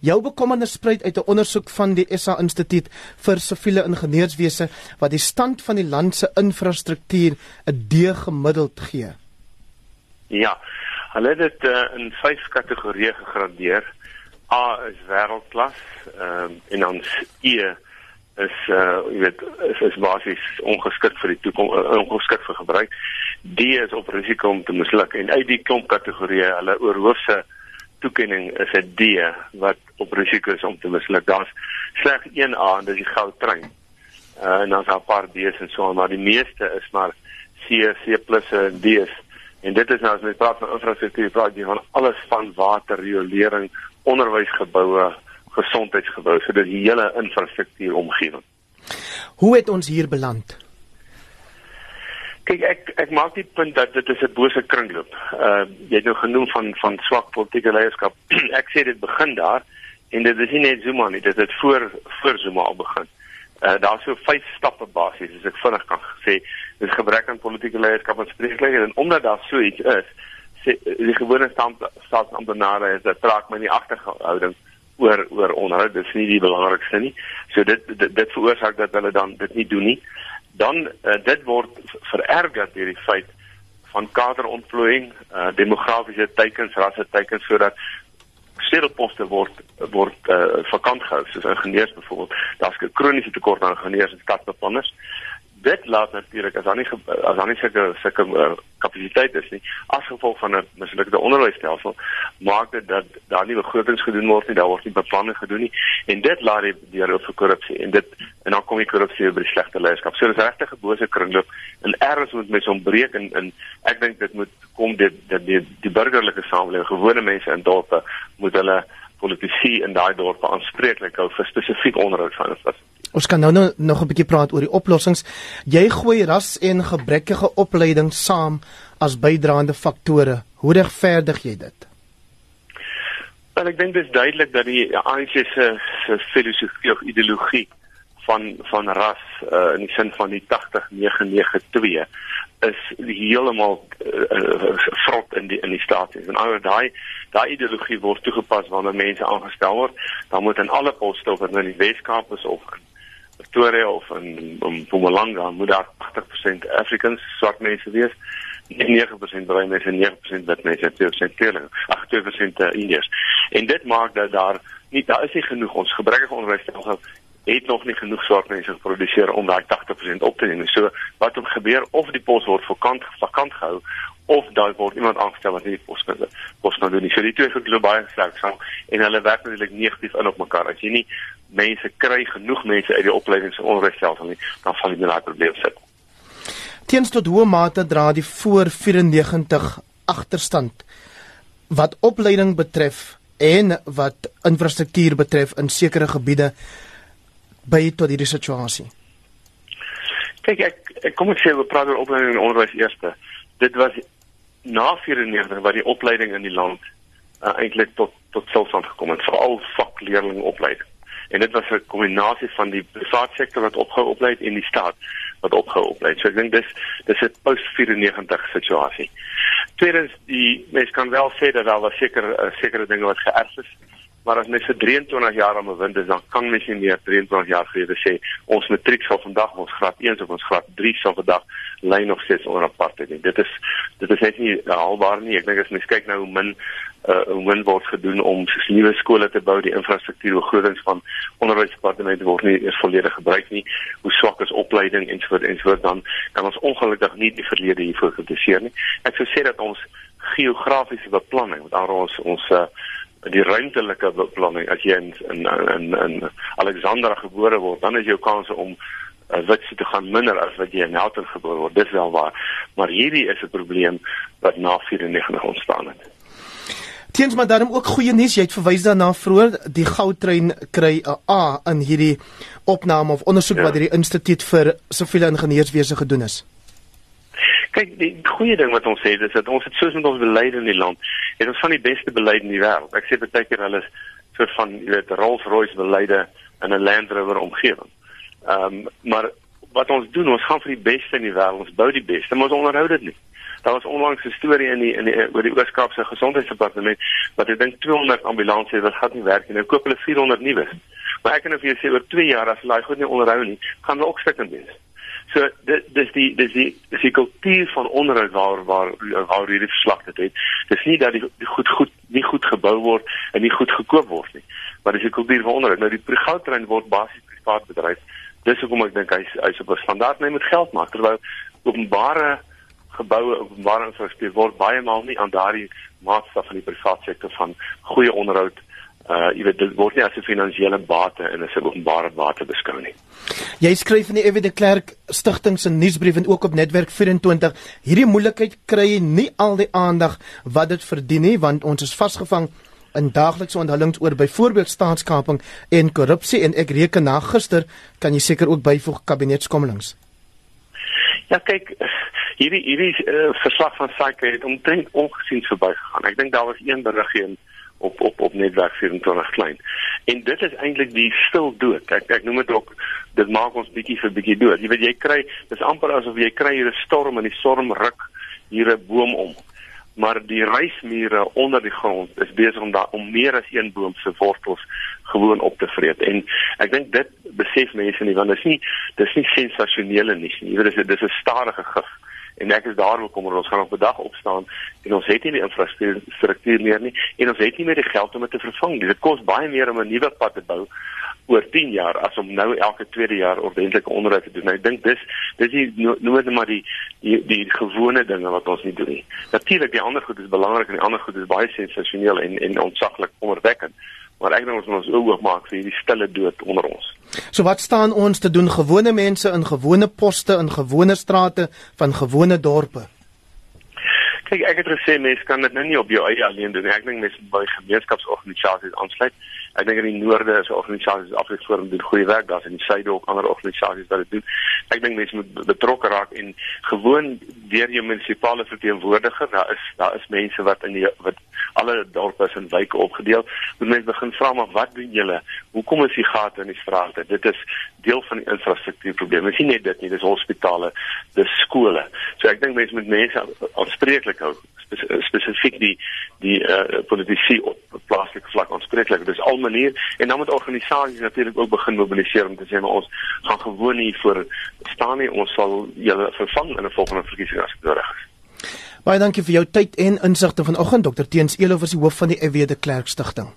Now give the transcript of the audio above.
Jou bekommernis spruit uit 'n ondersoek van die SA Instituut vir Siviele Ingenieurswese wat die stand van die land se infrastruktuur 'n D gemiddeld gee. Ja. Hulle het dit uh, in vyf kategorieë gegradeer. A is wêreldklas, ehm um, en dan E is uh jy weet is, is basies ongeskik vir die toekoms uh, ongeskik vir gebruik. D is op risiko om te misluk en uit die klomp kategorieë hulle oorhoofse toekenning is 'n D wat op risiko is om te misluk. Daar's slegs 1A en dis die goudtrein. Uh, en dan is daar 'n paar D's en so, maar die meeste is maar C, C+ en D's. En dit is nou as jy praat van infrastruktuur, praat jy van alles van water, riolering, onderwysgeboue, gesondheidsgeboue, so dit die hele infrastruktuur omgewing. Hoe het ons hier beland? Kyk ek ek maak die punt dat dit is 'n bose kringloop. Uh jy het nou genoem van van swak politieke leierskap. ek sê dit begin daar en dit is nie net Zuma nie, dit het voor voor Zuma al begin. Uh daar's so vyf stappe basies as ek vinnig kan sê. Dis gebrek aan politieke leierskap en spreeklikheid en omdat daar so iets is, sê die gewone stand staatsamptenare is dat traak my nie agterhouding oor oor onderhoud. Dit is nie die belangrikste nie. So dit dit, dit veroorsaak dat hulle dan dit nie doen nie dan uh, dit word vererger deur die feit van kaderontplooiing, uh, demografiese teikens, rasse teikens sodat stedelposte word word uh, vakant gehou soos ingenieurs byvoorbeeld. Daar's 'n kroniese tekort aan ingenieurs en stadsbeplanners dit laat natuurlik as daar nie as daar nie sulke sulke uh, kapasiteit is nie as gevolg van 'n mislukte onderwysstelsel maak dit dat daar nie begrotings gedoen word nie daar word nie beplanning gedoen nie en dit laat die deur op vir korrupsie en dit en dan kom die korrupsie by die slegte leierskap so dis regtig 'n bose kringloop en ergens moet mens ontbreek en, en ek dink dit moet kom dit dat die, die burgerlike samelewing gewone mense in dorpe moet hulle politici in daai dorpe aanspreeklik hou vir spesifiek onderhoud van infrastruktuur Ons kan nou, nou nog 'n bietjie praat oor die oplossings. Jy gooi ras en gebrekkige opleiding saam as bydraende faktore. Hoe regverdig jy dit? Wel, ek dink dit is duidelik dat die ANC se se filosofie of ideologie van van ras uh, in die sin van die 80992 is heeltemal uh, vrot in die in die staat. En oor daai daai ideologie word toegepas wanneer mense aangestel word, dan moet in alle poste of in die Weskaap is of in Pretoria of in Mpumalanga moet daar 80% Africans swart mense wees. 9% bruin mense en 9% wit mense, 2% kleurling, 8% uh, Indiërs. En dit maak dat daar nie daar is nie genoeg ons gebrekkige onderwysstelsel het nog nie genoeg swart mense geproduseer om daai 80% op te neem. So wat om gebeur of die pos word vakant vakant gehou of daar word iemand aangestel wat nie die pos kan pos kan doen nie. So die twee vir globale sterk saam en hulle werk natuurlik negatief in op mekaar. As jy nie mense kry genoeg mense uit die opleidings- en onderwysstelsel nie, dan val jy in daai probleem sit. Teens tot hoe mate dra die voor 94 agterstand wat opleiding betref en wat infrastruktuur betref in sekere gebiede by tot hierdie situasie. Kyk ek, ek kom ek sê we praat oor opleiding en onderwys eerste. Dit was na 94 wat die opleiding in die land uh, eintlik tot tot stilstand gekom het, veral vakleerlingopleiding en dit was 'n kombinasie van die private sektor wat opgehou oplei en die staat wat opgehou oplei. So ek dink dis dis 'n post 94 situasie. Tweedens die mense kan wel sê dat daar was seker uh, sekere dinge wat geërf is. Maar as mens vir 23 jaar aan bewind is, dan kan mens nie meer 23 jaar gelede sê ons matriek sal vandag ons graad 1 of ons graad 3 sal vandag lyn nog steeds onder apartheid. Dit is dit is net nie haalbaar nie. Ek dink as mens kyk nou hoe min uh hoe min word gedoen om nuwe skole te bou, die infrastruktuur begrotings van onderwysdepartemente word nie eers volledig gebruik nie. Hoe swak is opleiding ensovoorts ensovoorts dan kan ons ongelukkig nie die verlede hiervoor kritiseer nie. Ek sou sê dat ons geografiese beplanning, wat ons ons uh die ruimtelike beplanning as jy in in in, in Alexandra gebore word, dan is jou kanse om uh, wit te gaan minder as wat jy in Helton gebore word. Dis wel waar. Maar hierdie is 'n probleem wat na 94 ontstaan het. Teens maar daarom ook goeie nuus. Jy het verwys daarna vroeër die goudtrein kry 'n A in hierdie opname of ondersoek ja. wat hierdie instituut vir siviele ingenieurswese gedoen is. Kyk, die goeie ding wat ons sê is dat ons het soos met ons beleid in die land, het ons van die beste beleid in die wêreld. Ek sê baie keer hulle is soort van, jy weet, Rolls-Royce beleide in 'n Land Rover omgewing. Ehm um, maar wat ons doen, ons gaan vir die beste in die wêreld, ons bou die beste, maar ons onderhou dit nie. Daar was onlangs 'n storie in die in die oor die Oos-Kaapse Gesondheidsdepartement wat ek dink 200 ambulanses wat gaan nie werk nie. Nou koop hulle 400 nuwe. Maar ek kan of jy sê oor 2 jaar as hulle goed nie onderhou nie, gaan hulle ook stukkend wees. So dit dis die dis die dis die kultuur van onderhoud waar waar waar hierdie verslag dit het. Dis nie dat die, goed goed nie goed gebou word en nie goed gekoop word nie. Maar dis die kultuur van onderhoud. Nou die goudtrein word basies privaat bedryf. Dis hoekom ek dink hy's hy's op 'n standaard net met geld maak terwyl openbare geboue openbare infrastruktuur word baie maal nie aan daardie maatstaf van die private sektor van goeie onderhoud uh jy weet dit word nie as 'n finansiële bate en as 'n openbare bate beskou nie. Jy skryf in die Ewe de Klerk stigting se nuusbrief en ook op netwerk 24 hierdie moeilikheid kry nie al die aandag wat dit verdien nie want ons is vasgevang in daaglikse onthullings oor byvoorbeeld staatskaping en korrupsie en ek reken na gister kan jy seker ook byvoeg kabinetskommelings. Ja kyk hierdie hierdie uh, verslag van Saike het omtrent ongesien verbygegaan. Ek dink daar was een berig in op op op netwerk 24 klein. En dit is eintlik die stil dood. Ek ek noem dit ook dit maak ons bietjie vir bietjie dood. Jy weet jy kry dis amper asof jy kry hier 'n storm en die storm ruk hier 'n boom om. Maar die reismure onder die grond is besig om daar om meer as een boom se wortels gewoon op te vreet. En ek dink dit besef mense nie want dit is nie dis nie sensasionele nie. Jy weet dis dis 'n stadige gif en ek is daaroor kom ons gaan op 'n dag opstaan en ons het nie die infrastruktuur meer nie en ons het nie meer die geld om dit te vervang nie. Dit kos baie meer om 'n nuwe pad te bou oor 10 jaar as om nou elke tweede jaar ordentlike onderhoud te doen. Nou, ek dink dis dis die noem dit maar die die die gewone dinge wat ons nie doen nie. Natuurlik die ander goed is belangrik en die ander goed is baie sensasioneel en en ontsaglik onderwekkend. Maar ek dink ons moet ons oog maak vir hierdie stille dood onder ons. So wat staan ons te doen gewone mense in gewone poste in gewone strate van gewone dorpe? Kyk, ek het gesê mense kan dit nou nie op jou eie alleen doen nie. Ek dink mense moet by gemeenskapsorganisasies aansluit. Ek dink in die noorde is organisasies Afriforum doen goeie werk, daar's in die suide ook ander organisasies wat dit doen. Ek dink mense moet betrokke raak en gewoon deur jou munisipale verteenwoordiger, daar is daar is mense wat in die wat alle dorpe in wyke opgedeel. Moet mense begin vra maar wat doen julle? Hoekom is die gate in die strate? Dit is deel van die infrastruktuurprobleme. Dis nie net dit nie, dis hospitale, dis skole. So ek dink mense moet mense aanspreeklik hou spesifiek die die uh, politici op plaaslike vlak aanspreeklik. Dis al manier en dan moet organisasies natuurlik ook begin mobiliseer om te sê maar ons gaan gewoon hier voor staan nie ons sal julle vervang in 'n volgende verkiesing as dit nodig is. Baie dankie vir jou tyd en insigte vanoggend Dr Teens Elof is die hoof van die EW de Klerk Stichting.